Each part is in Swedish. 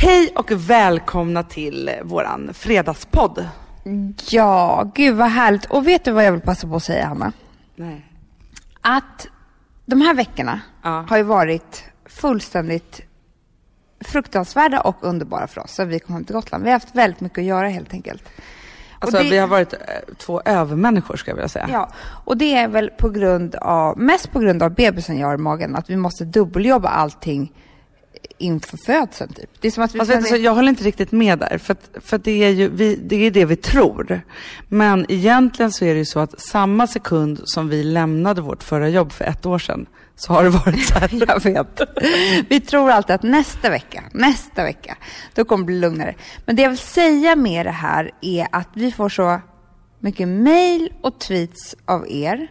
Hej och välkomna till våran fredagspodd. Ja, gud vad härligt. Och vet du vad jag vill passa på att säga, Hanna? Nej. Att de här veckorna Ja. har ju varit fullständigt fruktansvärda och underbara för oss. Så vi kom hem till Gotland. Vi har haft väldigt mycket att göra helt enkelt. Alltså det- vi har varit eh, två övermänniskor ska jag vilja säga. Ja, och det är väl på grund av, mest på grund av bebisen jag har i magen, att vi måste dubbeljobba allting inför födseln typ. Det är som att vi Alltså, vet du, så planerar- jag håller inte riktigt med där, för, att, för att det, är ju, vi, det är det vi tror. Men egentligen så är det ju så att samma sekund som vi lämnade vårt förra jobb för ett år sedan, så har det varit så här. Jag vet. Vi tror alltid att nästa vecka, nästa vecka, då kommer det bli lugnare. Men det jag vill säga med det här är att vi får så mycket mail och tweets av er.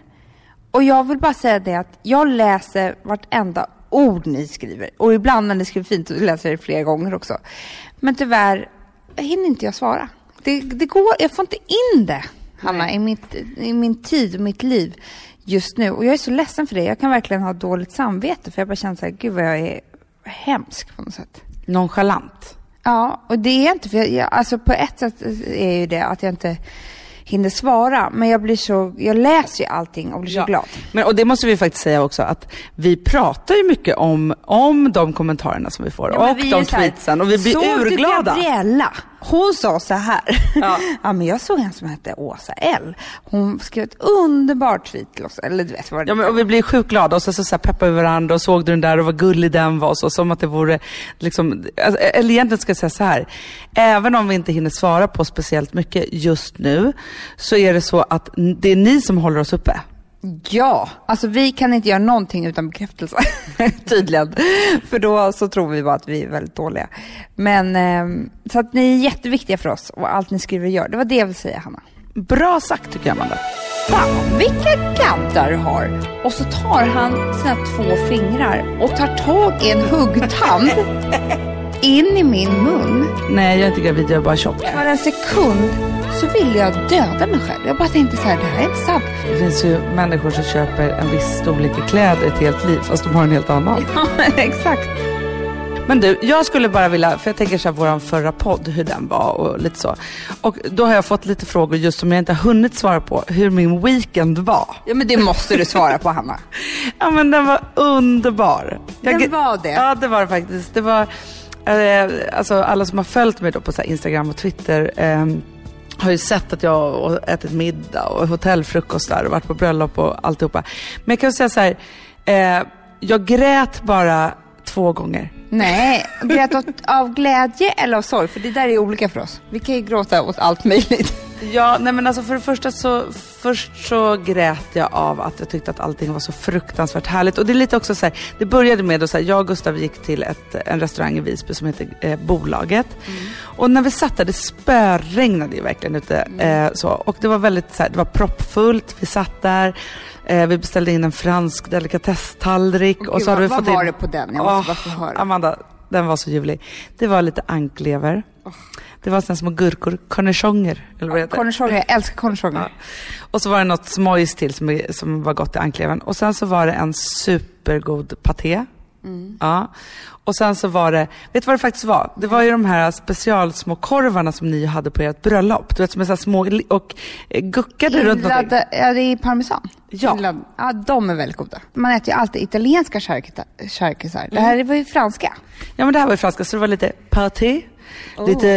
Och jag vill bara säga det att jag läser vartenda ord ni skriver. Och ibland när ni skriver fint läser jag det flera gånger också. Men tyvärr hinner inte jag svara. Det, det går, jag får inte in det, Hanna, i, mitt, i min tid och mitt liv just nu. Och jag är så ledsen för det. Jag kan verkligen ha dåligt samvete för jag bara känner så här, gud vad jag är hemsk på något sätt. Nonchalant. Ja, och det är inte för jag, jag, alltså på ett sätt är ju det att jag inte hinner svara. Men jag blir så, jag läser ju allting och blir så glad. Men, och det måste vi faktiskt säga också att vi pratar ju mycket om, om de kommentarerna som vi får Ja, och vi de tweetsen och vi blir såg urglada. du Gabriella? Hon sa så här. Ja. Ja. men jag såg en som hette Åsa L. Hon skrev ett underbart tweet till oss. Eller du vet vad det Ja, men, och vi blir sjukt glada och så, så, så här peppar vi varandra och såg du den där och vad gullig den var. Så, som att det vore, liksom, alltså, eller egentligen ska jag säga så här. Även om vi inte hinner svara på speciellt mycket just nu så är det så att det är ni som håller oss uppe. Ja, alltså vi kan inte göra någonting utan bekräftelse. Tydligen. För då så tror vi bara att vi är väldigt dåliga. Men ehm, så att ni är jätteviktiga för oss och allt ni skriver och gör. Det var det jag ville säga Hanna. Bra sagt tycker jag Amanda. Fan vilka gaddar du har. Och så tar han sina två fingrar och tar tag i en huggtand in i min mun. Nej jag är inte gravid, jag är bara tjock. För en sekund så ville jag döda mig själv. Jag bara tänkte så här, det här är inte sant. Det finns ju människor som köper en viss storlek i kläder ett helt liv fast de har en helt annan. Ja, exakt. Men du, jag skulle bara vilja, för jag tänker så här våran förra podd, hur den var och lite så. Och då har jag fått lite frågor just som jag inte har hunnit svara på, hur min weekend var. Ja, men det måste du svara på Hanna. Ja men den var underbar. Den var det? Ja det var det faktiskt. Det var, Eh, alltså alla som har följt mig då på så här Instagram och Twitter eh, har ju sett att jag har ätit middag och hotellfrukostar och varit på bröllop och alltihopa. Men jag kan säga så här, eh, jag grät bara två gånger. Nej, grät åt, av glädje eller av sorg? För det där är olika för oss. Vi kan ju gråta åt allt möjligt. Ja, nej men alltså för det första så, först så grät jag av att jag tyckte att allting var så fruktansvärt härligt. Och det är lite också så här, det började med att jag och Gustav gick till ett, en restaurang i Visby som heter eh, Bolaget. Och när vi satt där, det spöregnade ju verkligen ute. Eh, så. Och det var väldigt så här, det var proppfullt, vi satt där. Eh, vi beställde in en fransk delikatesstallrik. Och så hade vi vad- fått var in, det på den? Jag måste Åh, bara få höra. Amanda, den var så ljuvlig. Det var lite anklever. Det var såna små gurkor, cornichoner, eller vad heter. Cornichoner, jag älskar cornichoner. Ja. Och så var det något smojs till som, som var gott i ankleven. Och sen så var det en supergod paté. Ja. Och sen så var det, vet du vad det faktiskt var? Det var ju de här specialsmå korvarna som ni hade på ert bröllop. Du vet som är så små och eh, guckade runt någonting. Ja, det är parmesan. Ja. Inladd- ja, de är väldigt goda. Man äter ju alltid italienska charkisar. Det här var ju franska. Ja men det här var ju franska så det var lite paté. Lite,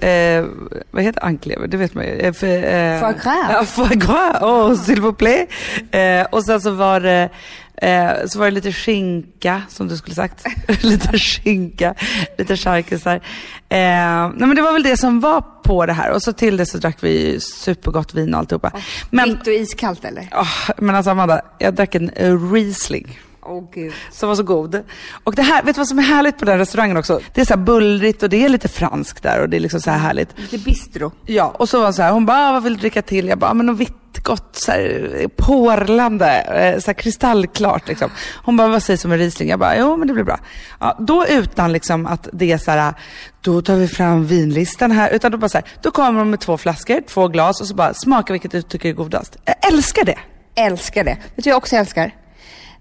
eh, vad heter anklever? Det vet man ju. Eh, för, eh, Foie gras. Ja, foie gras. Oh, s'il vous plaît. Eh, och sen så var det Eh, så var det lite skinka, som du skulle sagt. lite skinka, lite charkisar. Eh, nej men det var väl det som var på det här. Och så till det så drack vi supergott vin och alltihopa. Men, Vitt och iskallt eller? åh, men alltså Amanda, jag drack en Riesling. Åh gud. Som var så god. Och det här, vet du vad som är härligt på den restaurangen också? Det är så här bullrigt och det är lite franskt där och det är liksom så här härligt. Lite bistro. Ja, och så var hon så här, hon bara, "Ah, vad vill du dricka till? Jag bara, "Ah, men något vitt gott, så här, porlande, eh, så här kristallklart liksom. Hon bara, vad sägs om en Riesling? Jag bara, jo men det blir bra. Ja, då utan liksom att det är så här, då tar vi fram vinlistan här, utan då bara så här, då kommer de med två flaskor, två glas och så bara, smaka vilket du tycker är godast. Jag älskar det. Älskar det. Vet du vad jag också älskar?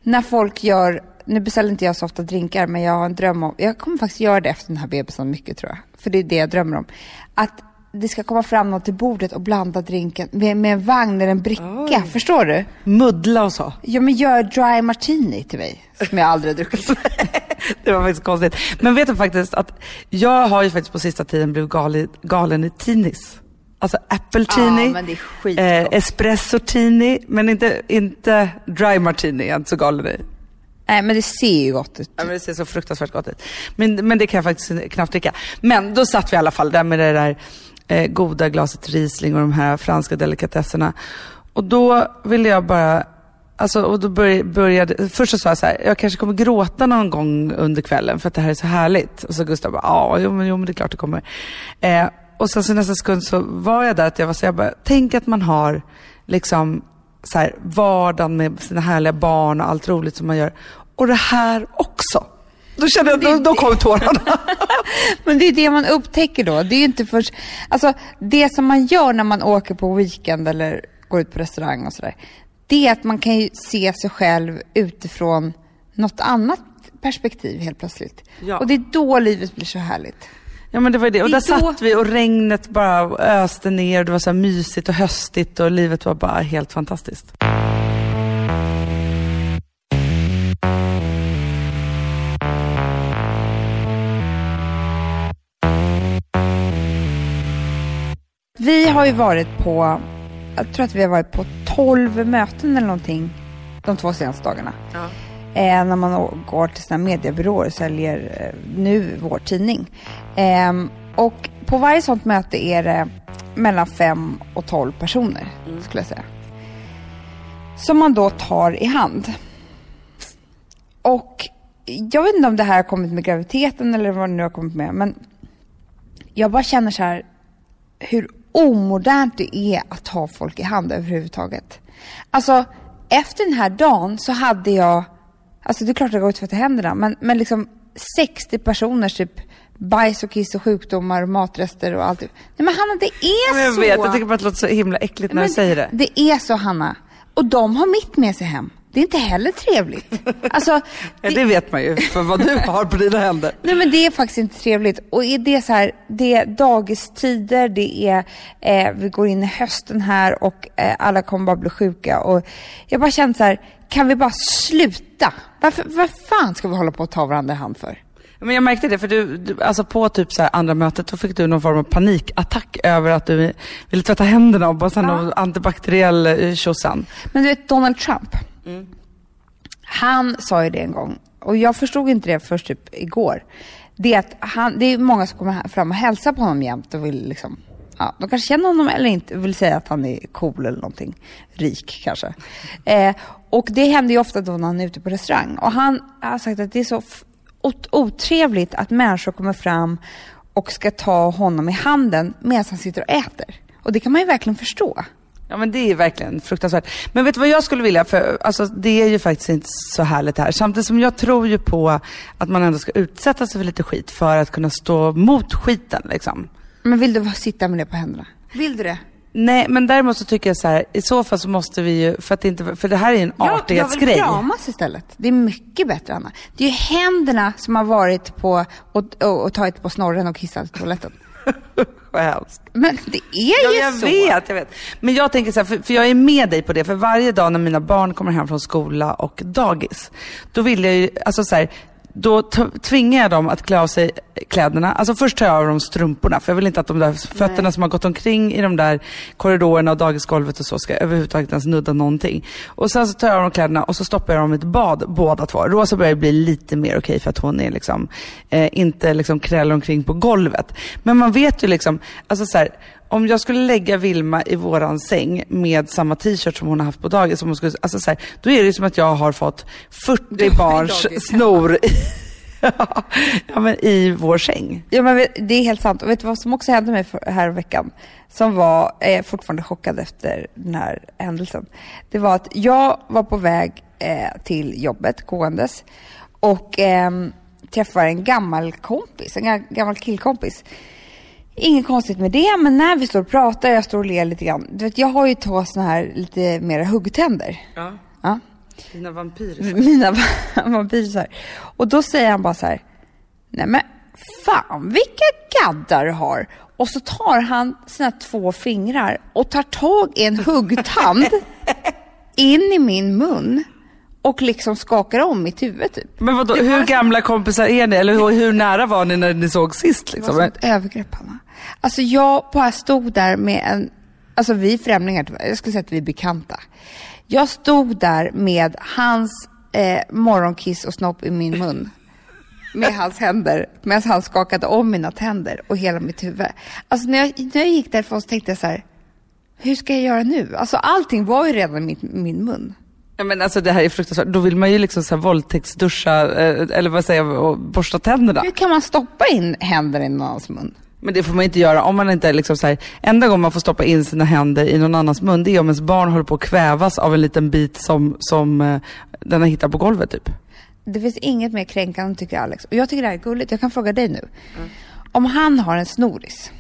När folk gör nu beställer inte jag så ofta drinkar, men jag har en dröm om, jag kommer faktiskt göra det efter den här bebisen mycket tror jag. För det är det jag drömmer om. Att det ska komma fram någon till bordet och blanda drinken med, med en vagn eller en bricka. Förstår du? Muddla och så. Ja, men gör dry martini till mig, som jag aldrig har druckit. det var faktiskt konstigt. Men vet du faktiskt att jag har ju faktiskt på sista tiden blivit galen, galen i tinis. Alltså apple tini, Ja, men det är skitgott. eh, espresso tini, men inte, inte dry martini, jag är inte så galen i. Nej, men det ser ju gott ut. Ja, men det ser så fruktansvärt gott ut. Men, men det kan jag faktiskt knappt dricka. Men då satt vi i alla fall där med det där eh, goda glaset Riesling och de här franska delikatesserna. Och då ville jag bara, alltså och då började, först så sa jag så här, jag kanske kommer gråta någon gång under kvällen för att det här är så härligt. Och så Gustav bara, ja, jo men, jo, men det är klart det kommer. Eh, och sen så nästa sekund så var jag där att jag var så jag bara, tänk att man har liksom så här, vardagen med sina härliga barn och allt roligt som man gör. Och det här. Då kände jag, då, då kom tårarna. Men det är det man upptäcker då. Det är ju inte först... Alltså, det som man gör när man åker på weekend eller går ut på restaurang och sådär. Det är att man kan ju se sig själv utifrån något annat perspektiv helt plötsligt. Ja. Och det är då livet blir så härligt. Ja men det var det. Och Det där är då- satt vi och regnet bara öste ner. och Det var så här mysigt och höstigt och livet var bara helt fantastiskt. Vi har ju varit på, jag tror att vi har varit på 12 möten eller någonting de två senaste dagarna. Eh, när man går till sådana mediebyråer och säljer eh, nu vår tidning. Ehm, och på varje sådant möte är det mellan 5 och 12 personer, skulle jag säga. Som man då tar i hand. Och jag vet inte om det här har kommit med graviditeten eller vad det nu har kommit med, men jag bara känner så här hur omodernt det är att ta folk i hand överhuvudtaget. Alltså, efter den här dagen så hade jag, alltså det är klart att jag går ut för tvätta händerna, men, men liksom 60 personers typ bajs och kiss och sjukdomar och matrester och allt. Nej men Hanna, det är Men jag så. vet, jag tycker bara att det låter så himla äckligt när Men du säger det. Det är så Hanna. Och de har mitt med sig hem. Det är inte heller trevligt. Alltså, Ja, det vet man ju för vad du har på dina händer. Nej men det är faktiskt inte trevligt. Och är det så här, det är dagistider, det är, eh, vi går in i hösten här och eh, alla kommer bara bli sjuka. Och jag bara känner så här, kan vi bara sluta? Varför, vad fan ska vi hålla på att ta varandra i hand för? Men jag märkte det, för du, du alltså på typ så här andra mötet, då fick du någon form av panikattack över att du ville tvätta händerna och bara sen Ja. antibakteriell eh, tjosan. Men du vet Donald Trump. Han sa ju det en gång och jag förstod inte det först typ igår. Det är att han, det är många som kommer fram och hälsar på honom jämt och vill liksom, ja, de kanske känner honom eller inte, vill säga att han är cool eller någonting. Rik kanske. Eh, och det händer ju ofta då när han är ute på restaurang. Och han har sagt att det är så ot- otrevligt att människor kommer fram och ska ta honom i handen medan han sitter och äter. Och det kan man ju verkligen förstå. Ja men det är verkligen fruktansvärt. Men vet du vad jag skulle vilja? För alltså, det är ju faktiskt inte så härligt här. Samtidigt som jag tror ju på att man ändå ska utsätta sig för lite skit för att kunna stå mot skiten liksom. Men vill du sitta med det på händerna? Vill du det? Nej, men däremot så tycker jag så här, i så fall så måste vi ju, för att det inte, för det här är ju en jag vill artighetsgrej. kramas istället. Det är mycket bättre, Anna. Det är ju händerna som har varit på och, och, och tagit på snorren och kissat i toaletten. Vad hemskt. Men det är Ja, ju jag så. vet, jag vet. Men jag tänker så här, för, för jag är med dig på det, för varje dag när mina barn kommer hem från skola och dagis, då vill jag ju, alltså så här, då tvingar jag dem att klä av sig kläderna. Alltså först tar jag av dem strumporna, för jag vill inte att de där fötterna som har gått omkring i de där korridorerna och dagisgolvet och så ska överhuvudtaget ens nudda någonting. Och sen så tar jag av dem kläderna och så stoppar jag dem i ett bad, båda två. Rosa börjar bli lite mer okej för att hon är liksom, eh, inte liksom krälar omkring på golvet. Men man vet ju liksom, alltså så här, om jag skulle lägga Vilma i våran säng med samma t-shirt som hon har haft på dagis, som hon skulle, alltså så här, då är det som att jag har fått 40 barns snor i, ja, men i vår säng. Ja, men det är helt sant. Och vet du vad som också hände mig här i veckan? Som var, eh, fortfarande chockad efter den här händelsen. Det var att jag var på väg eh, till jobbet gåendes och eh, träffar en gammal kompis, en ga- gammal killkompis. Inget konstigt med det, men när vi står och pratar, jag står och ler lite grann. Du vet, jag har ju två såna här lite mera huggtänder. Ja. Ja. Dina vampyrer. mina va- vampyrer. Och då säger han bara så här, nej men fan vilka gaddar du har. Och så tar han sina två fingrar och tar tag i en huggtand in i min mun och liksom skakar om mitt huvud typ. Men vadå, hur gamla kompisar är ni? Eller hur, hur nära var ni när ni såg sist? Det var Liksom? som ett övergrepp Hanna. Alltså jag bara stod där med en, alltså vi är främlingar, jag skulle säga att vi är bekanta. Jag stod där med hans eh, morgonkiss och snopp i min mun. Med hans händer, medan han skakade om mina tänder och hela mitt huvud. Alltså när jag, när jag gick därifrån så tänkte jag så här, hur ska jag göra nu? Alltså allting var ju redan i min, min mun. Ja, men alltså det här är fruktansvärt. Då vill man ju liksom så här våldtäktsduscha, eh, eller vad säger jag, och borsta tänderna. Hur kan man stoppa in händer i någon annans mun? Men det får man inte göra om man inte är liksom så här, enda gången man får stoppa in sina händer i någon annans mun, det är om ens barn håller på att kvävas av en liten bit som, som eh, den har hittat på golvet typ. Det finns inget mer kränkande tycker Alex. Och jag tycker det här är gulligt. Jag kan fråga dig nu. Om han har en snoris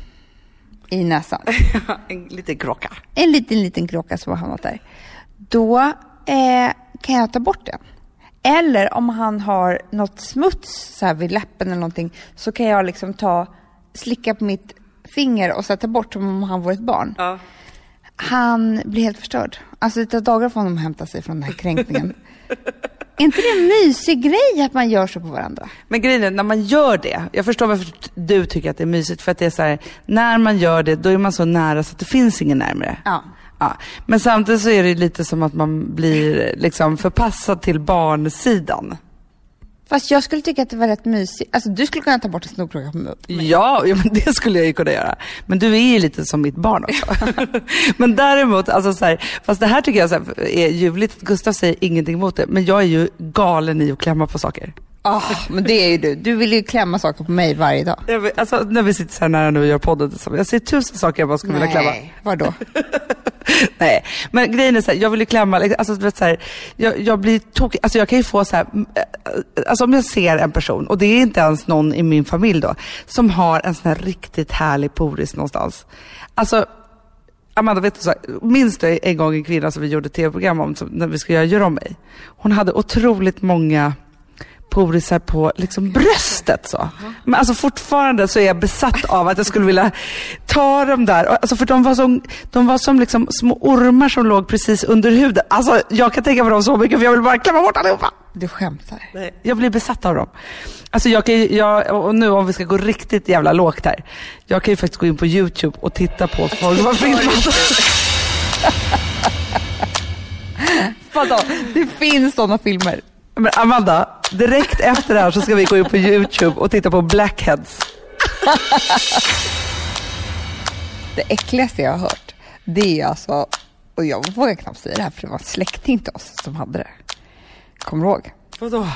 i näsan, en liten krocka. en liten, liten kråka som har hamnat där. Då eh, kan jag ta bort den. Eller om han har något smuts så här vid läppen eller någonting så kan jag liksom ta, slicka på mitt finger och sätta bort som om han vore ett barn. Ja. Han blir helt förstörd. Alltså det tar dagar för honom att hämta sig från den här kränkningen. är inte det en mysig grej att man gör så på varandra? Men grejen är, när man gör det, jag förstår varför du tycker att det är mysigt, för att det är så här, när man gör det, då är man så nära så att det finns ingen närmare. Ja. Ja. Men samtidigt så är det lite som att man blir liksom förpassad till barnsidan. Fast jag skulle tycka att det var rätt mysigt. Alltså du skulle kunna ta bort en snorkråka på mig. Ja, ja, men det skulle jag ju kunna göra. Men du är ju lite som mitt barn också. men däremot, alltså så här, fast det här tycker jag här, är ljuvligt. Gustav säger ingenting emot det, men jag är ju galen i att klämma på saker. Ah, men det är ju du. Du vill ju klämma saker på mig varje dag. Jag vet, alltså, när vi sitter så här nära nu och gör podden tillsammans, jag ser tusen saker jag bara skulle vilja klämma. vadå? Nej, men grejen är så här, jag vill ju klämma, liksom, alltså, du vet, så här, jag, jag blir tokig, alltså jag kan ju få så här, mm, eh, alltså om jag ser en person, och det är inte ens någon i min familj då, som har en sån här riktigt härlig poris någonstans. Alltså, Amanda, vet du så, här, minns du en gång en kvinna som vi gjorde tv-program om, som, när vi skulle göra Gör om mig? Hon hade otroligt många porisar på liksom bröstet så. Men alltså fortfarande så är jag besatt av att jag skulle vilja ta dem där. Alltså för de var som, de var som liksom små ormar som låg precis under huden. Alltså jag kan tänka på dem så mycket för jag vill bara klämma bort allihopa. Du skämtar. Jag blir besatt av dem. Alltså jag kan jag, och nu om vi ska gå riktigt jävla lågt här. Jag kan ju faktiskt gå in på YouTube och titta på folk som har filmat. Vadå? Det finns sådana filmer. Men Amanda, direkt efter det här så ska vi gå in på YouTube och titta på Blackheads. Det äckligaste jag har hört, det är alltså, och jag vågar knappt säga det här för det var en släkting till oss som hade det. Kommer du ihåg? Vadå?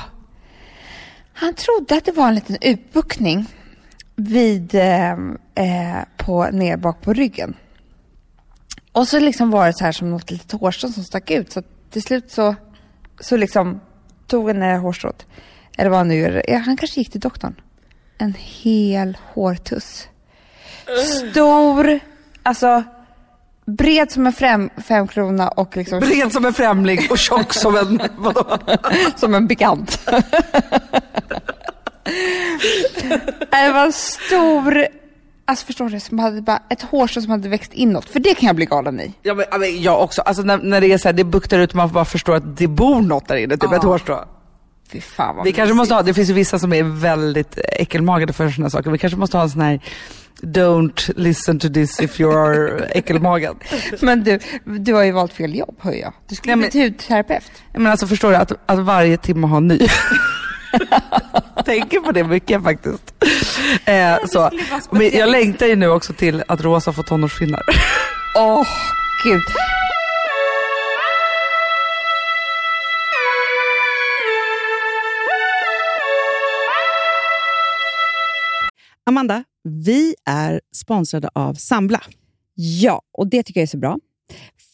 Han trodde att det var en liten utbuktning vid, eh, eh, på, ner bak på ryggen. Och så liksom var det så här som något litet hårstrå som stack ut. Så till slut så, så liksom tog det här hårstrået. Eller vad han nu gör. Ja, Han kanske gick till doktorn. En hel hårtuss. Stor, alltså bred som en fem, femkrona och liksom Bred som en främling och tjock som en, vadå? som en bekant. det var en stor, alltså förstår du, som hade bara ett hårstrå som hade växt inåt. För det kan jag bli galen i. Ja, men, men jag också. Alltså när, när det är så här, det buktar ut och man bara förstår att det bor något där inne, typ Ja. ett hårstrå. Fy fan vad Vi kanske måste ha, det finns ju vissa som är väldigt äckelmagade för sådana saker. Vi kanske måste ha en sån här Don't listen to this if you are äckelmagad. Men du, du har ju valt fel jobb hör jag. Du skulle bli men- hudterapeut. Men alltså förstår du att, att varje timme har en ny. Tänker på det mycket faktiskt. Eh, så. Men jag längtar ju nu också till att Rosa får tonårsfinnar. Åh, gud. Amanda, vi är sponsrade av Sambla. Ja, och det tycker jag är så bra.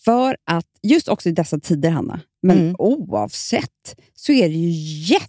För att just också i dessa tider, Hanna, men Mm. oavsett, så är det ju jätte,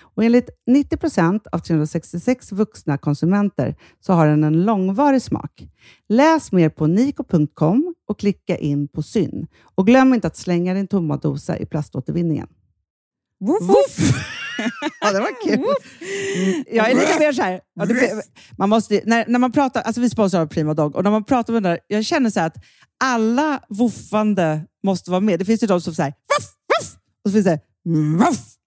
Och enligt 90 procent av 366 vuxna konsumenter så har den en långvarig smak. Läs mer på niko.com och klicka in på Syn. Och glöm inte att slänga din tomma dosa i plaståtervinningen. Woof! ja, det var kul. Mm, jag är lite mer så här, ja, det, man måste, när, när man pratar, alltså vi sponsrar Prima Dog och när man pratar med den där, jag känner så att alla woofande måste vara med. Det finns ju de som säger voff, voff, och så finns det voff.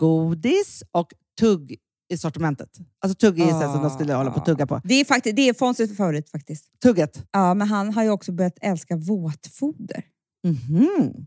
godis och tugg i sortimentet. Alltså tugg så här som de skulle hålla på att tugga på. Det är, faktiskt, det är Fonzies favorit faktiskt. Tugget. Ja, men han har ju också börjat älska våtfoder. Det Han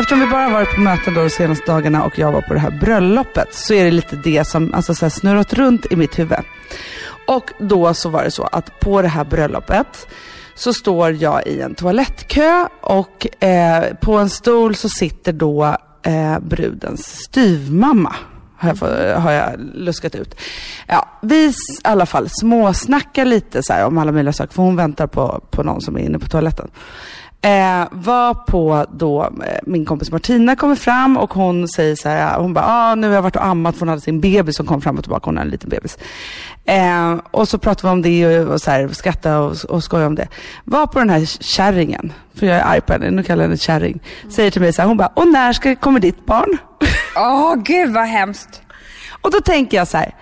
Eftersom vi bara har varit på möten då de senaste dagarna och jag var på det här bröllopet så är det lite det som alltså, så här, snurrat runt i mitt huvud. Och då så var det så att på det här bröllopet så står jag i en toalettkö och eh, på en stol så sitter då eh, brudens styvmamma. Har jag, har jag luskat ut. Ja, vi i alla fall småsnackar lite så här om alla möjliga saker för hon väntar på, på någon som är inne på toaletten. Eh, var på då eh, min kompis Martina kommer fram och hon säger så här, hon bara, ah, nu har jag varit och ammat för hon hade sin bebis som kom fram och tillbaka, hon har en liten bebis. Eh, och så pratar vi om det och, och så här, skratta och, och skoja om det. Var på den här kärringen, för jag är arg på henne, nu kallar jag henne kärring, säger till mig så här, hon bara, och när ska, kommer ditt barn? Åh, gud vad hemskt. Och då tänker jag så här,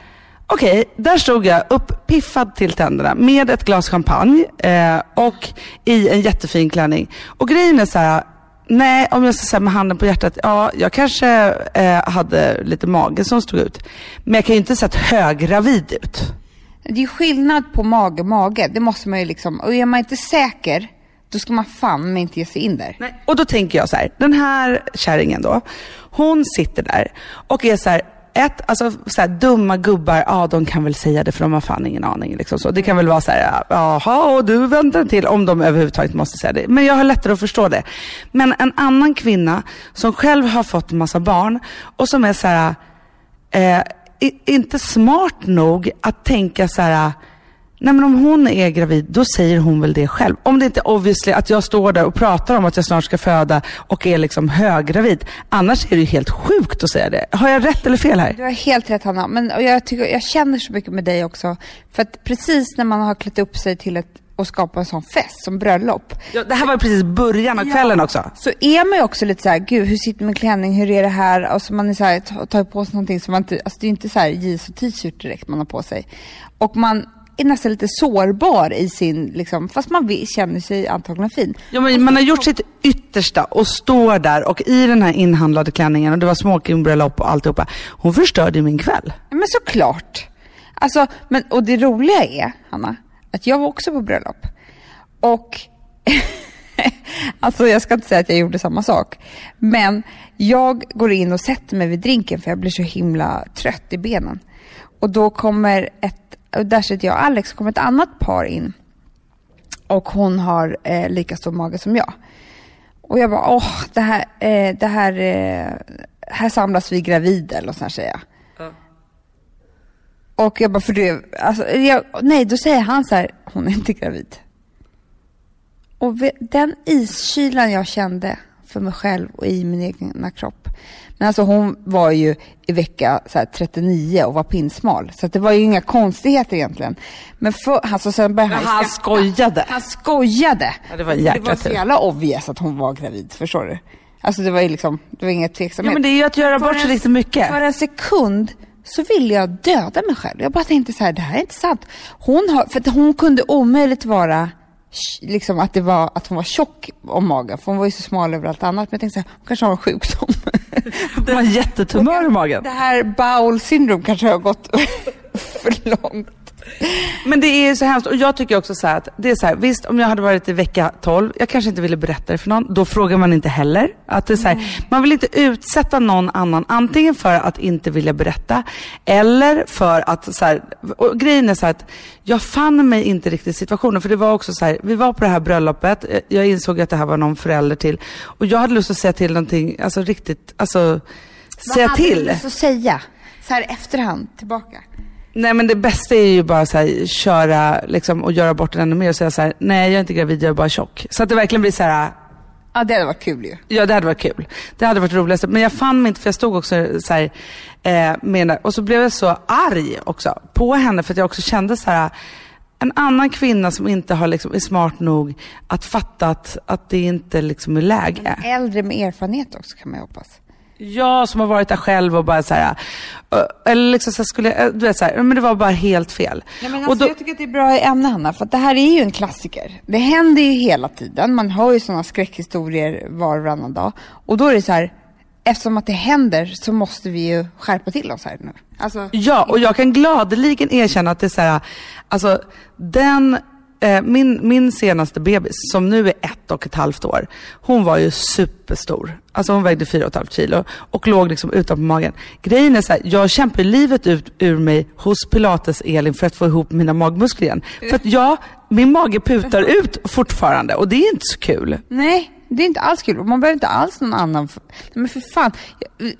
okej, där stod jag uppiffad till tänderna med ett glas champagne eh, och i en jättefin klänning. Och grejen är så här, nej, om jag ska säga med handen på hjärtat, ja, jag kanske eh, hade lite mage som stod ut. Men jag kan ju inte sett höggravid ut. Det är skillnad på mage och mage. Det måste man ju liksom. Och är man inte säker, då ska man fan med inte ge sig in där. Och då tänker jag så här, den här kärringen då, hon sitter där och är så här, ett, alltså så här, dumma gubbar, ja de kan väl säga det för de har fan ingen aning. Liksom så. Det kan väl vara så här, jaha och du väntar till om de överhuvudtaget måste säga det. Men jag har lättare att förstå det. Men en annan kvinna som själv har fått en massa barn och som är så här, eh, inte smart nog att tänka så här, Nej men om hon är gravid, då säger hon väl det själv. Om det inte är obviously att jag står där och pratar om att jag snart ska föda och är liksom höggravid. Annars är det ju helt sjukt att säga det. Har jag rätt eller fel här? Du har helt rätt Hanna. Men och jag, tycker, jag känner så mycket med dig också. För att precis när man har klätt upp sig till ett och skapa en sån fest som bröllop. Ja, det här var precis början av kvällen också. Så är man ju också lite så här, gud hur sitter min klänning, hur är det här? Och så man är så här, tar på sig någonting som man inte, alltså det är inte så här jeans och t-shirt direkt man har på sig. Och man är nästan lite sårbar i sin, liksom, fast man vill, känner sig antagligen fin. Ja, men man har gjort sitt yttersta och står där och i den här inhandlade klänningen och det var smokingbröllop och alltihopa. Hon förstörde min kväll. Men såklart. Alltså, men, och det roliga är, Hanna, att jag var också på bröllop. Och alltså jag ska inte säga att jag gjorde samma sak. Men jag går in och sätter mig vid drinken för jag blir så himla trött i benen. Och då kommer ett där sitter jag och Alex, kommer ett annat par in. Och hon har eh, lika stor mage som jag. Och jag bara, åh, det här, eh, det här, eh, här samlas vi gravida eller så säger jag. Mm. Och jag bara, för du, alltså, jag, nej, då säger han så här, hon är inte gravid. Och den iskylan jag kände för mig själv och i min egna kropp. Men alltså hon var ju i vecka så 39 och var pinsmal. Så det var ju inga konstigheter egentligen. Men för, alltså, sen började han, han skojade. Han skojade. Ja, det var Det var så jävla obvious att hon var gravid, förstår du? Alltså det var ju liksom, det var inget tveksamhet. Ja men det är ju att göra bort sig lite mycket. För en sekund så ville jag döda mig själv. Jag bara tänkte så här, det här är inte sant. Hon har, för att hon kunde omöjligt vara liksom att, det var, att hon var tjock om magen, för hon var ju så smal över allt annat. Men jag tänkte så här, hon kanske har en sjukdom. Det var jättetumör i magen. Det här bowel syndrome kanske har gått för långt. Men det är så hemskt och jag tycker också så att det är så här, visst om jag hade varit i vecka 12, jag kanske inte ville berätta det för någon, då frågar man inte heller. Att det är så här, mm. Man vill inte utsätta någon annan, antingen för att inte vilja berätta eller för att, så här, och grejen är så att jag fann mig inte riktigt i situationen, för det var också så här, vi var på det här bröllopet, jag insåg att det här var någon förälder till och jag hade lust att säga till någonting, alltså riktigt, alltså säga till. Vad hade du lust att säga? Så här efterhand, tillbaka? Nej men det bästa är ju bara så här, köra liksom, och göra bort den ännu mer och säga så här, nej jag är inte gravid, jag är bara tjock. Så att det verkligen blir så här. Ja det hade varit kul ju. Ja det hade varit kul. Det hade varit roligast. Men jag fann mig inte, för jag stod också så här, eh, med, och så blev jag så arg också på henne för att jag också kände så här, en annan kvinna som inte har liksom, är smart nog att fatta att, att det inte liksom är läge. En äldre med erfarenhet också kan man ju hoppas. Jag som har varit där själv och bara så här, eller liksom så skulle du vet så här, men det var bara helt fel. Nej, men alltså, då... Jag tycker att det är bra ämne Hanna, för att det här är ju en klassiker. Det händer ju hela tiden, man hör ju sådana skräckhistorier var och varannan dag. Och då är det så här, eftersom att det händer så måste vi ju skärpa till oss här nu. Alltså... Ja, och jag kan gladeligen erkänna att det är så här, alltså den Eh, Eh, min, min senaste bebis, som nu är ett och ett halvt år, hon var ju superstor. Alltså hon vägde fyra och ett halvt kilo och låg liksom utanpå magen. Grejen är så här, jag kämpar livet ut ur mig hos Pilates-Elin för att få ihop mina magmuskler igen. För att ja, min mage putar ut fortfarande och det är inte så kul. Nej, det är inte alls kul. Man behöver inte alls någon annan. Men för fan,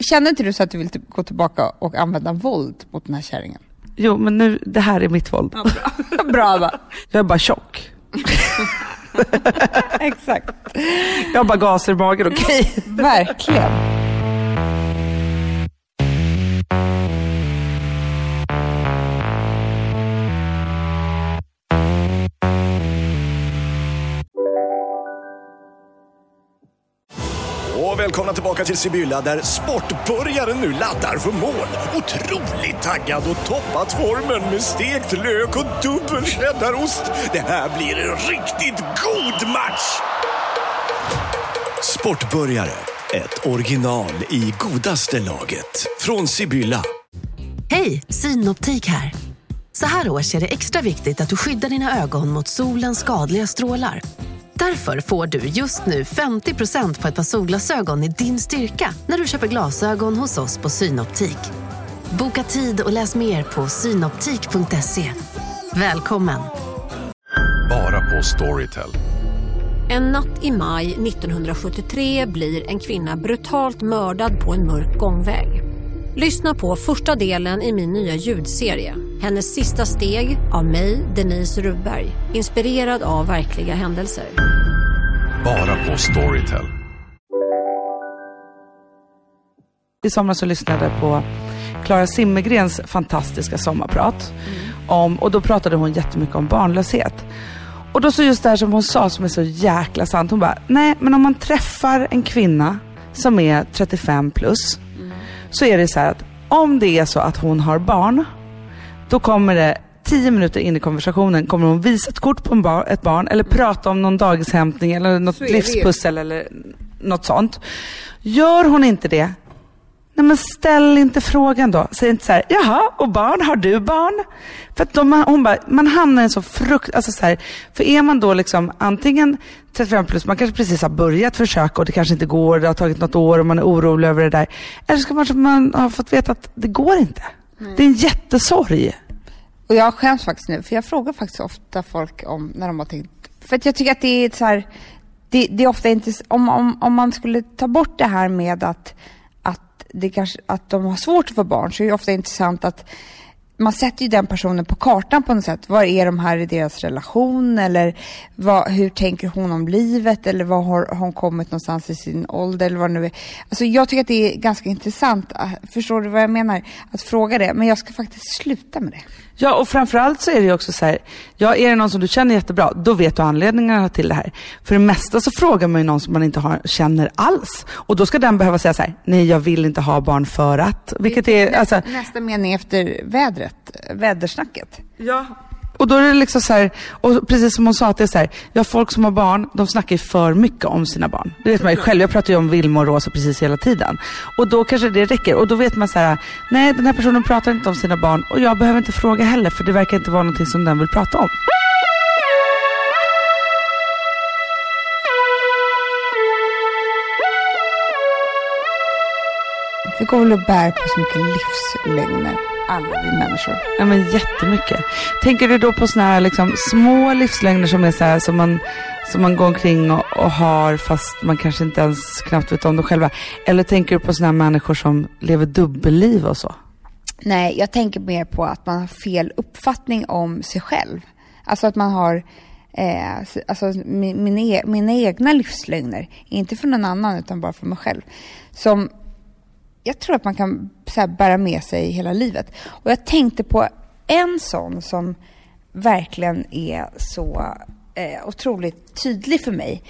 känner inte du så att du vill typ gå tillbaka och använda våld mot den här kärringen? Jo, men nu, det här är mitt våld. Ja, bra. bra va? Jag är bara tjock. Exakt. Jag har bara gaser i magen, okej? Okay? Verkligen. Välkomna tillbaka till Sibylla där sportbörjaren nu laddar för mål. Otroligt taggad och toppat formen med stekt lök och dubbel cheddarost. Det här blir en riktigt god match! Sportbörjare, ett original i godaste laget. Från Sibylla. Hej, Synoptik här. Så här års är det extra viktigt att du skyddar dina ögon mot solens skadliga strålar. Därför får du just nu 50% på ett par solglasögon i din styrka när du köper glasögon hos oss på Synoptik. Boka tid och läs mer på synoptik.se. Välkommen! Bara på Storytel. En natt i maj 1973 blir en kvinna brutalt mördad på en mörk gångväg. Lyssna på första delen i min nya ljudserie. Hennes sista steg av mig, Denise Rubberg. Inspirerad av verkliga händelser. Bara på Storytel. I somras så lyssnade jag på Clara Simmergrens fantastiska sommarprat. Om, och då pratade hon jättemycket om barnlöshet. Och då så just det här som hon sa som är så jäkla sant. Hon bara, nej men om man träffar en kvinna som är 35 plus. Så är det så här att om det är så att hon har barn. Då kommer det tio minuter in i konversationen kommer hon visa ett kort på bar, ett barn eller prata om någon dagishämtning eller något Så livspussel eller något sånt. Gör hon inte det, Nej men ställ inte frågan då. Säg inte så här, jaha, och barn, har du barn? För att de, hon bara, man hamnar i en så frukt, alltså så här, för är man då liksom antingen 35 plus, man kanske precis har börjat försöka och det kanske inte går, det har tagit något år och man är orolig över det där. Eller ska man, man ha fått veta att det går inte. Det är en jättesorg. Och jag skäms faktiskt nu, för jag frågar faktiskt ofta folk om när de har tänkt... För att jag tycker att det är så här... Det, det är ofta inte... Om, om, om man skulle ta bort det här med att, att, det kanske, att de har svårt att få barn så är det ofta intressant att man sätter ju den personen på kartan på något sätt. Var är de här i deras relation? Eller vad, hur tänker hon om livet? Eller var har hon kommit någonstans i sin ålder? Eller vad nu är. Alltså jag tycker att det är ganska intressant. Ah, förstår du vad jag menar? Att fråga det. Men jag ska faktiskt sluta med det. Ja, och framförallt så är det ju också så här, ja, är det någon som du känner jättebra, då vet du anledningarna till det här. För det mesta så frågar man ju någon som man inte har, känner alls. Och då ska den behöva säga så här, nej jag vill inte ha barn för att. Vilket är, alltså, Nästa mening efter vädret, vädersnacket. Ja. Och då är det liksom så här, och precis som hon sa, att det är så här, ja folk som har barn, de snackar ju för mycket om sina barn. Det vet man ju själv, jag pratar ju om Vilma och Rosa precis hela tiden. Och då kanske det räcker. Och då vet man så här, nej den här personen pratar inte om sina barn och jag behöver inte fråga heller för det verkar inte vara någonting som den vill prata om. Vi går väl och bär på så mycket livslögner, alla vi människor. Ja men jättemycket. Tänker du då på sådana här liksom, små livslögner som är så här som man, som man går omkring och, och har fast man kanske inte ens knappt vet om det själva. Eller tänker du på sådana här människor som lever dubbelliv och så? Nej, jag tänker mer på att man har fel uppfattning om sig själv. Alltså att man har eh, alltså min, min e, mina egna livslögner, inte för någon annan utan bara för mig själv. Som jag tror att man kan så här, bära med sig hela livet. Och jag tänkte på en sån som verkligen är så eh, otroligt tydlig för mig.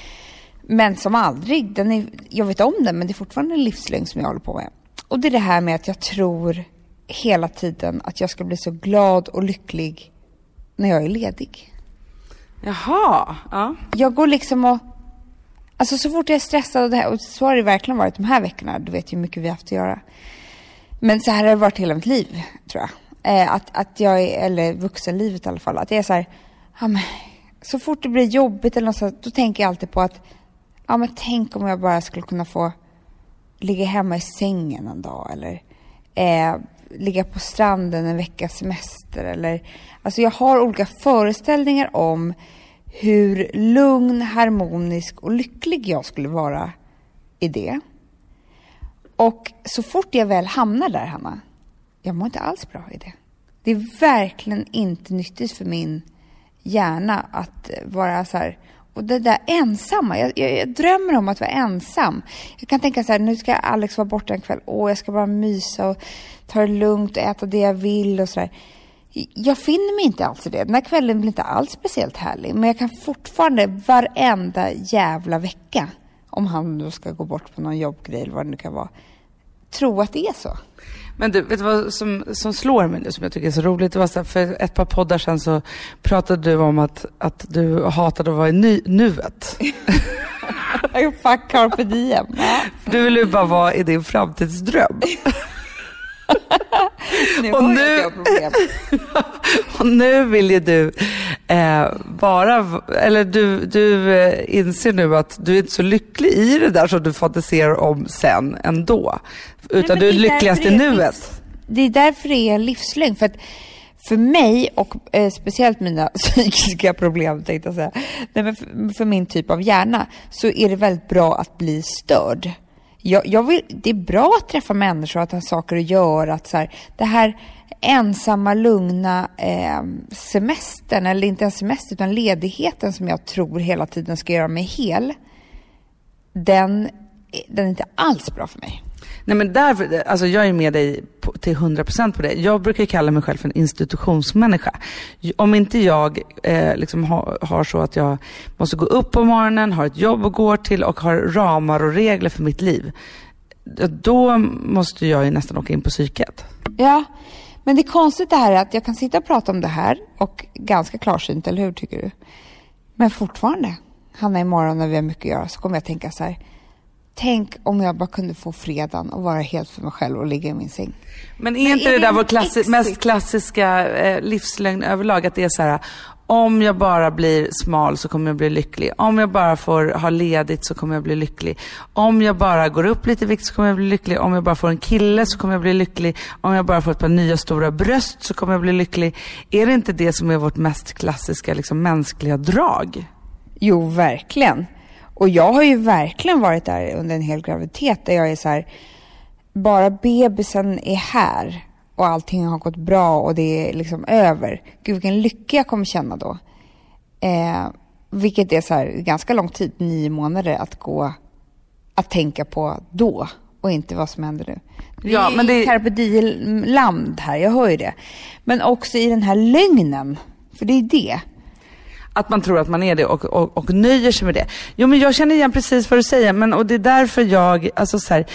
Men som aldrig, den är, jag vet om den men det är fortfarande en livslögn som jag håller på med. Och det är det här med att jag tror hela tiden att jag ska bli så glad och lycklig när jag är ledig. Jaha, ja. Jag går liksom och... Alltså så fort jag är stressad och, det här, och så har det verkligen varit de här veckorna. Du vet ju hur mycket vi har haft att göra. Men så här har det varit hela mitt liv, tror jag. Eh, att, att jag är, eller vuxenlivet i alla fall, att jag är så här, ja, men, så fort det blir jobbigt eller något sånt, då tänker jag alltid på att, ja men tänk om jag bara skulle kunna få ligga hemma i sängen en dag eller eh, ligga på stranden en veckas semester eller, alltså jag har olika föreställningar om hur lugn, harmonisk och lycklig jag skulle vara i det. Och så fort jag väl hamnar där, Hanna, jag mår inte alls bra i det. Det är verkligen inte nyttigt för min hjärna att vara så här. Och det där ensamma, jag, jag, jag drömmer om att vara ensam. Jag kan tänka så här, nu ska Alex vara borta en kväll. Åh, jag ska bara mysa och ta det lugnt och äta det jag vill och så där. Jag finner mig inte alls i det. Den här kvällen blir inte alls speciellt härlig. Men jag kan fortfarande varenda jävla vecka, om han då ska gå bort på någon jobbgrej eller vad det nu kan vara, tro att det är så. Men du, vet du vad som, som slår mig nu som jag tycker är så roligt? Det var så här, för ett par poddar sedan så pratade du om att, att du hatade att vara i ny, nuet. Fuck carpe diem. Du vill ju bara vara i din framtidsdröm. Nu Och nu-. Och nu vill ju du eh, bara, eller du, du eh, inser nu att du är inte så lycklig i det där som du fantiserar om sen ändå. Utan men du är lyckligast i nuet. Det är därför det är en livslögn. För att för mig och eh, speciellt mina psykiska problem tänkte jag säga. Nej, men för, för min typ av hjärna så är det väldigt bra att bli störd jag, jag vill, det är bra att träffa människor, att ha saker att göra. Att så här, det här ensamma, lugna eh, semestern, eller inte ens semester, utan ledigheten som jag tror hela tiden ska göra mig hel. Den, den är inte alls bra för mig. Nej men där, alltså jag är med dig på, till 100% på det. Jag brukar kalla mig själv för en institutionsmänniska. Om inte jag eh, liksom ha, har så att jag måste gå upp på morgonen, har ett jobb att gå till och har ramar och regler för mitt liv. Då måste jag ju nästan åka in på psyket. Ja, men det är konstigt det här att jag kan sitta och prata om det här och ganska klarsynt, eller hur tycker du? Men fortfarande, Hanna, imorgon när vi har mycket att göra så kommer jag tänka så här Tänk om jag bara kunde få fredagen och vara helt för mig själv och ligga i min säng. Men är Men inte är det där vår klassi mest klassiska eh, livslögn överlag? Att det är så här, om jag bara blir smal så kommer jag bli lycklig. Om jag bara får ha ledigt så kommer jag bli lycklig. Om jag bara går upp lite i vikt så kommer jag bli lycklig. Om jag bara får en kille så kommer jag bli lycklig. Om jag bara får ett par nya stora bröst så kommer jag bli lycklig. Är det inte det som är vårt mest klassiska liksom, mänskliga drag? Jo, verkligen. Och jag har ju verkligen varit där under en hel graviditet där jag är så här, bara bebisen är här och allting har gått bra och det är liksom över. Gud vilken lycka jag kommer känna då. Eh, vilket är så här ganska lång tid, nio månader att gå, att tänka på då och inte vad som händer nu. Vi ja, men det är carpe diem-land här, jag hör ju det. Men också i den här lögnen, för det är det. Att man tror att man är det och, och, och nöjer sig med det. Jo men jag känner igen precis vad du säger men, och det är därför jag, alltså så här,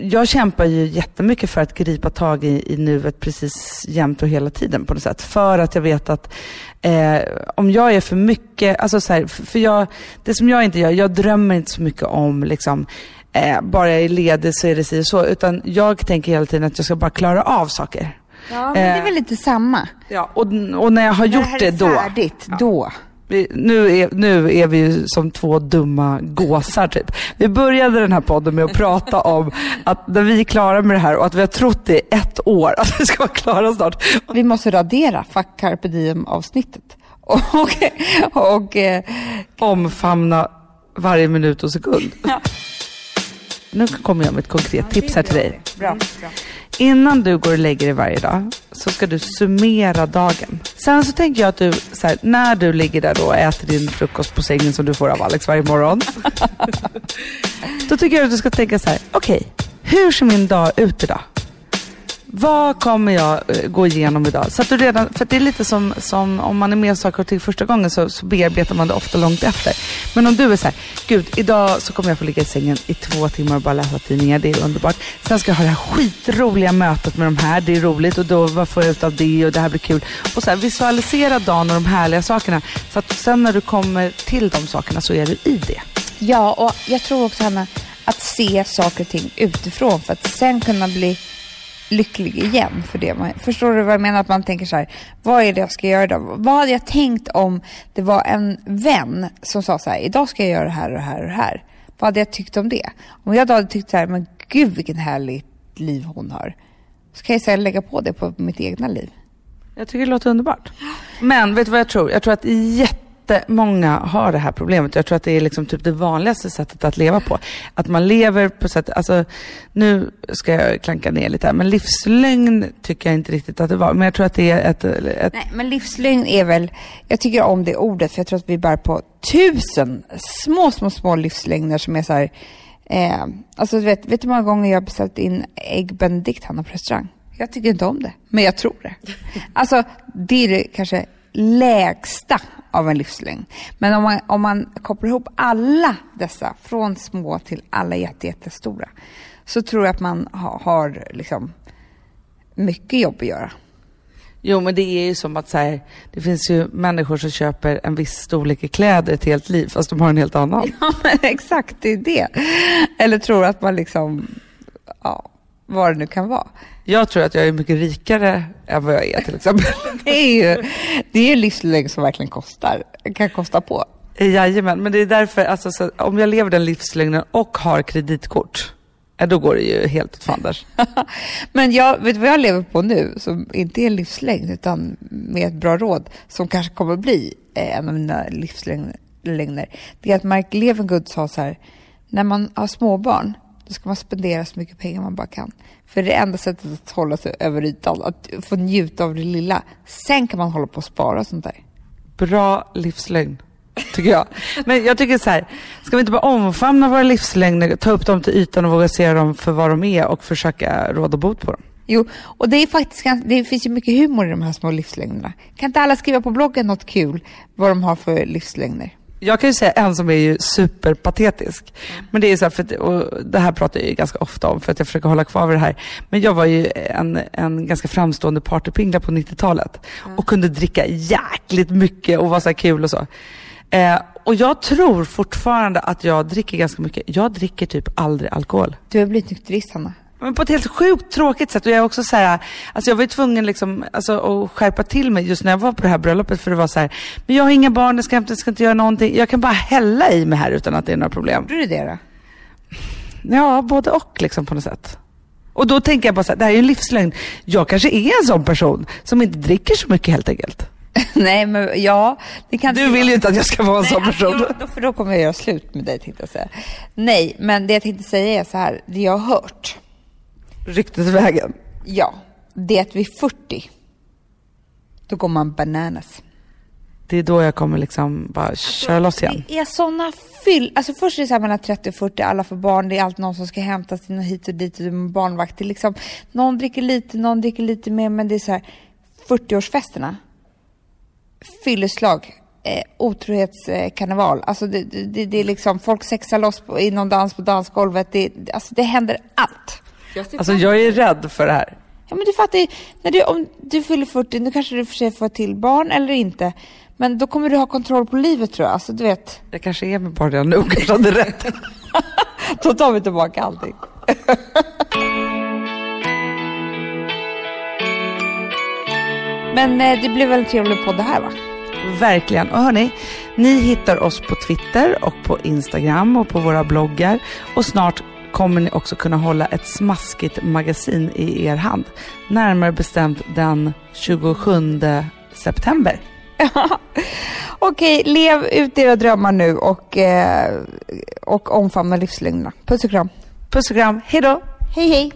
jag kämpar ju jättemycket för att gripa tag i, i nuet precis jämt och hela tiden på något sätt. För att jag vet att eh, om jag är för mycket, alltså så här, för jag, det som jag inte gör, jag drömmer inte så mycket om liksom eh, bara jag är ledig så är det si och så. Utan jag tänker hela tiden att jag ska bara klara av saker. Ja, men det är väl lite samma. Ja, och, och när jag har gjort det, det då. Färdigt, ja. då vi, nu, är, nu är vi ju som två dumma gåsar typ. Vi började den här podden med att prata om att när vi är klara med det här och att vi har trott det i ett år att vi ska vara klara snart. Vi måste radera Fuck Carpe Diem avsnittet. Och, och, och eh, omfamna varje minut och sekund. Ja. Nu kommer jag med ett konkret ja, tips här till dig. Bra, bra. Innan du går och lägger dig varje dag så ska du summera dagen. Sen så tänker jag att du, så här, när du ligger där då och äter din frukost på sängen som du får av Alex varje morgon. då tycker jag att du ska tänka så här, okej, okay, hur ser min dag ut idag? Vad kommer jag eh, gå igenom idag? Så att du redan, för det är lite som, som om man är med saker och ting första gången så, så bearbetar man det ofta långt efter. Men om du är så här, gud idag så kommer jag få ligga i sängen i två timmar och bara läsa tidningar, det är underbart. Sen ska jag ha det här skitroliga mötet med de här, det är roligt och då vad får jag ut av det och det här blir kul. Och så här, visualisera dagen och de härliga sakerna. Så att sen när du kommer till de sakerna så är du i det. Ja, och jag tror också Hanna, att se saker och ting utifrån för att sen kunna bli lycklig igen för det. förstår du vad jag menar? Att man tänker så här, vad är det jag ska göra idag? Vad hade jag tänkt om det var en vän som sa så här, idag ska jag göra det här och det här och det här. Vad hade jag tyckt om det? Om jag då hade tyckt så här, men gud vilken härligt liv hon har. Så kan jag säga lägga på det på mitt egna liv. Jag tycker det låter underbart. Men vet du vad jag tror? Jag tror att jätte jättemånga har det här problemet. Jag tror att det är liksom typ det vanligaste sättet att leva på. Att man lever på sätt, alltså nu ska jag klanka ner lite här, men livslögn tycker jag inte riktigt att det var. Men jag tror att det är ett, ett... Nej, men livslögn är väl, jag tycker om det ordet för jag tror att vi bär på tusen små, små, små livslögner som är så här, eh, alltså du vet, vet du hur många gånger jag har beställt in ägg benedict på restaurang? Jag tycker inte om det, men jag tror det. Alltså, det är det kanske lägsta av en livslängd. Men om man, om man kopplar ihop alla dessa, från små till alla jättestora, så tror jag att man ha, har liksom mycket jobb att göra. Jo, men det är ju som att så här, det finns ju människor som köper en viss storlek i kläder ett helt liv, fast de har en helt annan. Ja, men exakt, det är det. Eller tror att man liksom, ja, vad det nu kan vara. Jag tror att jag är mycket rikare än vad jag är till exempel. det är ju det är livslängd som verkligen kostar, kan kosta på. Jajamän, men det är därför, alltså, så, om jag lever den livslängden och har kreditkort, då går det ju helt åt fanders. men jag, vet du vad jag lever på nu, som inte är livslängd, utan med ett bra råd, som kanske kommer bli eh, en av mina livslängder, det är att Mark Levengood sa så här, när man har småbarn, då ska man spendera så mycket pengar man bara kan. För det är enda sättet att hålla sig över ytan, att få njuta av det lilla. Sen kan man hålla på och spara och sånt där. Bra livslögn, tycker jag. Men jag tycker så här, ska vi inte bara omfamna våra livslögner, ta upp dem till ytan och våga se dem för vad de är och försöka råda bot på dem? Jo, och det är faktiskt det finns ju mycket humor i de här små livslögnerna. Kan inte alla skriva på bloggen något kul, vad de har för livslögner? Jag kan ju säga en som är ju superpatetisk. Men det är så här, för och det här pratar jag ju ganska ofta om för att jag försöker hålla kvar vid det här. Men jag var ju en, en ganska framstående partypingla på 90-talet och kunde dricka jäkligt mycket och var så kul och så. Eh, och jag tror fortfarande att jag dricker ganska mycket. Jag dricker typ aldrig alkohol. Du har blivit nykterist, Hanna. Men på ett helt sjukt tråkigt sätt. Och jag är också så här, alltså jag var ju tvungen liksom, alltså, att skärpa till mig just när jag var på det här bröllopet. För det var så här, men jag har inga barn, jag ska, inte, jag ska inte göra någonting. Jag kan bara hälla i mig här utan att det är några problem. Gjorde du det då? Ja, både och liksom på något sätt. Och då tänker jag bara så här, det här är ju en livslögn. Jag kanske är en sån person som inte dricker så mycket helt enkelt. Nej, men ja. Det kan Du vill ju inte att jag ska vara en sån Nej, person. alltså, då, för då kommer jag göra slut med dig, tänkte jag säga. Nej, men det jag tänkte säga är så här, det jag har hört, Ryktesvägen. ja, det är att vid 40, då går man bananas. Det är då jag kommer liksom bara köra loss igen. Det är såna fyll... Alltså först är det så här mellan 30 och 40, alla får barn, det är alltid någon som ska hämtas till hit och dit och det är barnvakt. Det är liksom, någon dricker lite, någon dricker lite mer, men det är så här 40-årsfesterna. Fylleslag, eh, otrohetskarneval. Alltså det, det, det är liksom, folk sexar loss på, i någon dans på dansgolvet. Det, alltså det händer allt. Alltså jag är rädd för det här. Ja men du fattar när du, om du fyller 40, nu kanske du för sig får till barn eller inte. Men då kommer du ha kontroll på livet tror jag. Alltså du vet. Jag kanske är med barn redan nu, kanske hade rätt. Då tar vi tillbaka allting. Men eh, det blev väl en trevlig podd det här va? Verkligen. Och hörni, ni hittar oss på Twitter och på Instagram och på våra bloggar. Och snart kommer ni också kunna hålla ett smaskigt magasin i er hand. Närmare bestämt den 27 september. Okej, lev ut era drömmar nu och, eh, och omfamna livslögnerna. Puss och kram. Puss och kram. Hej då! Hej hej!